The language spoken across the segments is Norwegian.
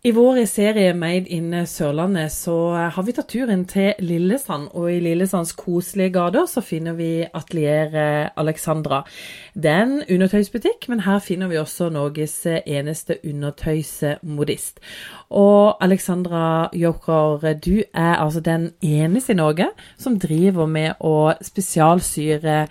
I vår serie Made in Sørlandet så har vi tatt turen til Lillesand, og i Lillesands koselige gater så finner vi Atelier eh, Alexandra. Det er en undertøysbutikk, men her finner vi også Norges eneste undertøysmodist. Og Alexandra Joker, du er altså den eneste i Norge som driver med å spesialsyre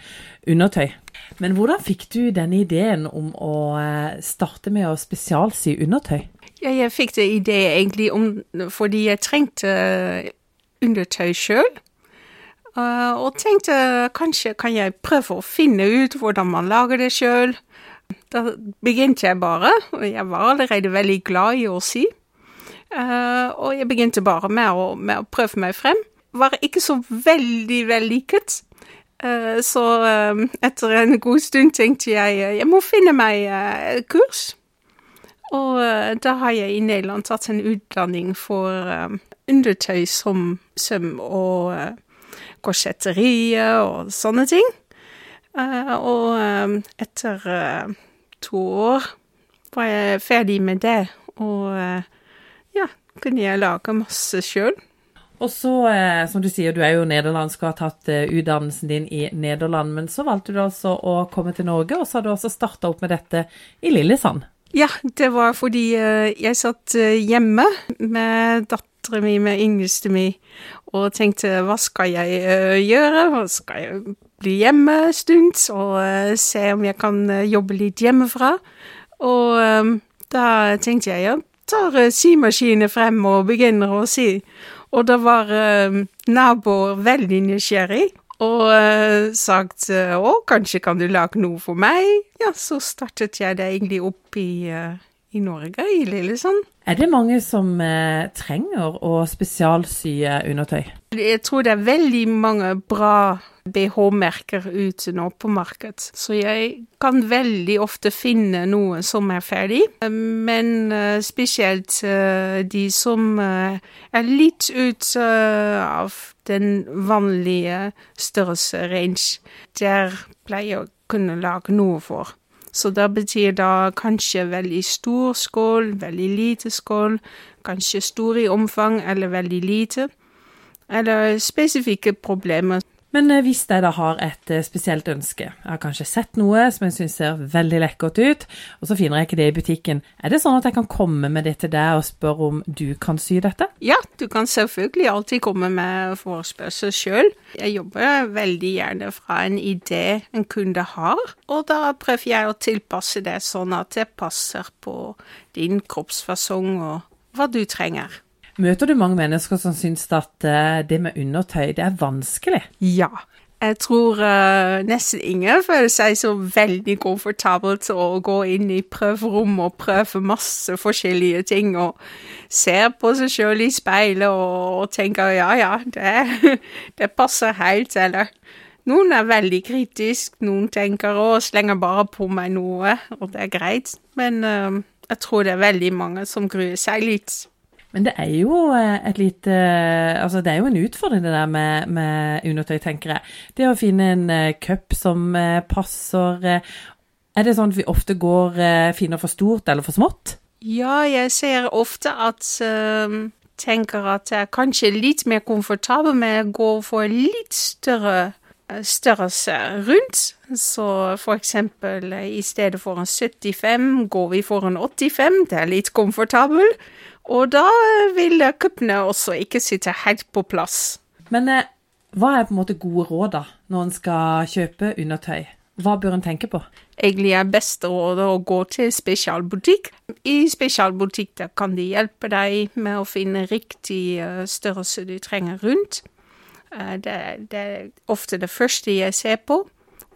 undertøy. Men hvordan fikk du denne ideen om å eh, starte med å spesialsy undertøy? Ja, jeg fikk det idé egentlig om, fordi jeg trengte eh, undertøy sjøl. Uh, og tenkte kanskje kan jeg prøve å finne ut hvordan man lager det sjøl. Da begynte jeg bare, og jeg var allerede veldig glad i å sy. Uh, og jeg begynte bare med å, med å, prøve meg frem. Var ikke så veldig vellykket. Uh, så etter en god stund tenkte jeg jeg må finne meg kurs. Og uh, da har jeg i Nederland tatt en utdanning for um, undertøy som søm og uh, korsetterier og sånne ting. Og etter to år var jeg ferdig med det, og ja, kunne jeg lage masse sjøl. Og så, som du sier, du er jo nederlandsk og har tatt utdannelsen din i Nederland, men så valgte du altså å komme til Norge, og så har du også starta opp med dette i Lillesand. Ja, det var fordi uh, jeg satt uh, hjemme med datteren min, med yngste mi, og tenkte hva skal jeg uh, gjøre? Hva skal jeg bli hjemme en stund og se om jeg kan jobbe litt hjemmefra? Og da tenkte jeg ja, tar symaskinen frem og begynner å sy. Og da var naboer veldig nysgjerrig og uh, sagt uh, 'Å, kanskje kan du lage noe for meg?' Ja, så startet jeg det egentlig opp i, uh, i Norge, i Lillesand. Er det mange som trenger å spesialsye undertøy? Jeg tror det er veldig mange bra BH-merker ute nå på markedet. så jeg kan veldig ofte finne noe som er ferdig. Men spesielt de som er litt ut av den vanlige størrelse range. Der pleier jeg å kunne lage noe for. Så det betyr da kanskje veldig stor skål, veldig lite skål, kanskje stor i omfang eller veldig lite, eller spesifikke problemer men eh, hvis jeg da har et eh, spesielt ønske, jeg har kanskje sett noe som jeg syns ser veldig lekkert ut, og så finner jeg ikke det i butikken, er det sånn at jeg kan komme med det til deg og spørre om du kan sy dette? Ja, du kan selvfølgelig alltid komme med forespørsel sjøl. Jeg jobber veldig gjerne fra en idé en kunde har, og da prøver jeg å tilpasse det sånn at det passer på din kroppsfasong og hva du trenger. Møter du mange mennesker som syns at uh, det med undertøy, det er vanskelig? Ja. Jeg tror uh, nesten ingen føler seg så veldig komfortabel til å gå inn i prøverom og prøve masse forskjellige ting, og ser på seg sjøl i speilet og, og, tenker ja, ja, det, det passer helt, eller noen er veldig kritisk, noen tenker å, slenger bare på meg noe, og det er greit, men uh, jeg tror det er veldig mange som gruer seg litt. Men det er jo eh, et lite eh, Altså, det er jo en utfordring, det der med, med undertøy, tenker jeg. Det å finne en uh, cup som passer Er det sånn at vi ofte går finner for stort eller for smått? Ja, jeg ser ofte at uh, tenker at jeg er kanskje litt mer komfortabel med å gå for litt større størrelse rundt. Så for eksempel i stedet for en 75 går vi for en 85. Det er litt komfortabel. Og da vil cupene også ikke sitte helt på plass. Men eh, hva er på en måte gode råd da, når en skal kjøpe undertøy? Hva bør en tenke på? Egentlig er beste rådet å gå til spesialbutikk. I spesialbutikk kan de hjelpe deg med å finne riktig uh, størrelse du trenger rundt. Det, det, er ofte det første jeg ser på.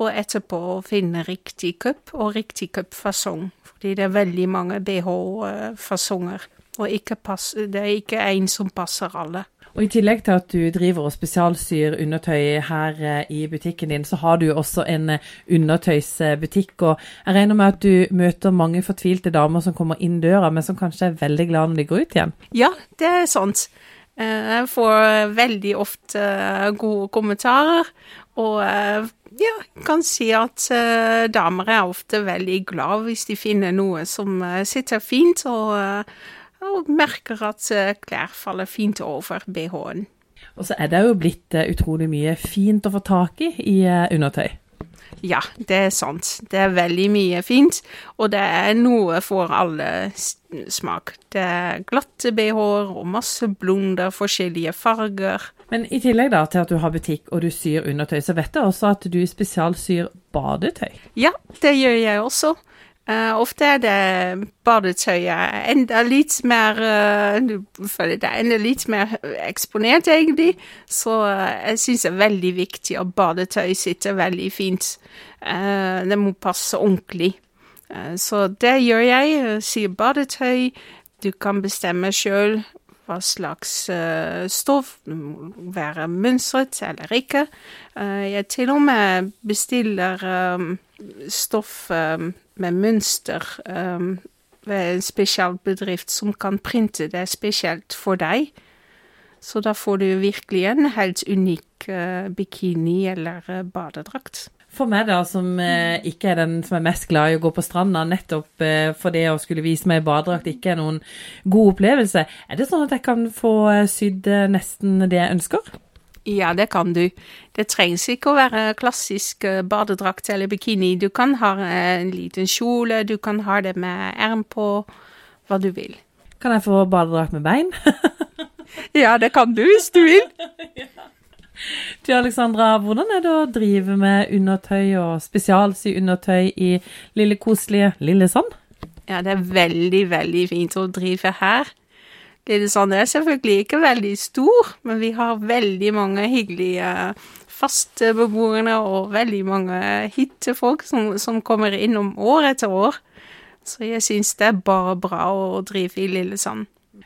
Og etterpå å finne riktig cup og riktig cupfasong. Fordi det er veldig mange BH-fasonger. Og pass, det er ikke én som passer alle. Og I tillegg til at du driver og spesialsyr undertøy her eh, i butikken din, så har du også en eh, undertøysbutikk. og Jeg regner med at du møter mange fortvilte damer som kommer inn døra, men som kanskje er veldig glad når de går ut igjen? Ja, det er sant. Eh, jeg får veldig ofte gode kommentarer, og ja, kan si at damer er ofte veldig glad hvis de finner noe som sitter fint. og og merker at eh, klær faller fint over BH-en. Og så er det jo blitt eh, utrolig mye fint å få tak i i eh, undertøy. Ja, det er sant. Det er veldig mye fint, og det er noe for alle smak. Det er glatte BH-er og masse blunder, forskjellige farger. Men i tillegg da til at du har butikk og du syr undertøy, så vet jeg også at du spesialsyr badetøy. Ja, det gjør jeg også. Eh, ofte er det badetøyet enda litt mer uh, Du føler er enda litt mer eksponert, egentlig. Så uh, jeg syns det er veldig viktig at badetøy sitter veldig fint. Det må passe ordentlig. Så det gjør jeg. Sier badetøy. Du kan bestemme sjøl hva slags eh, stoff. Være mønstret eller ikke. Eh, jeg til og med bestiller eh, stoff med mønster ved en spesiell bedrift som kan printe det spesielt for deg. Så da får du virkelig en helt unik bikini eller badedrakt. For meg da, som eh, ikke er den som er mest glad i å gå på stranda, nettopp eh, for det å skulle vise meg badedrakt ikke er noen god opplevelse, er det sånn at jeg kan få eh, sydd eh, nesten det jeg ønsker? Ja, det kan du. Det trengs ikke å være klassisk eh, badedrakt eller bikini. Du kan ha en liten kjole, du kan ha det med erm på, hva du vil. Kan jeg få badedrakt med bein? Ja, det kan du hvis du vil. Du Alexandra, hvordan er det å drive med undertøy og spesialsy undertøy i lille koselige Lillesand? Ja, det er veldig, veldig fint å drive her. Lillesand er selvfølgelig ikke veldig stor, men vi har veldig mange hyggelige faste beboere og veldig mange hyttefolk som, som kommer innom år etter år. Så jeg syns det er bare bra å drive i Lillesand.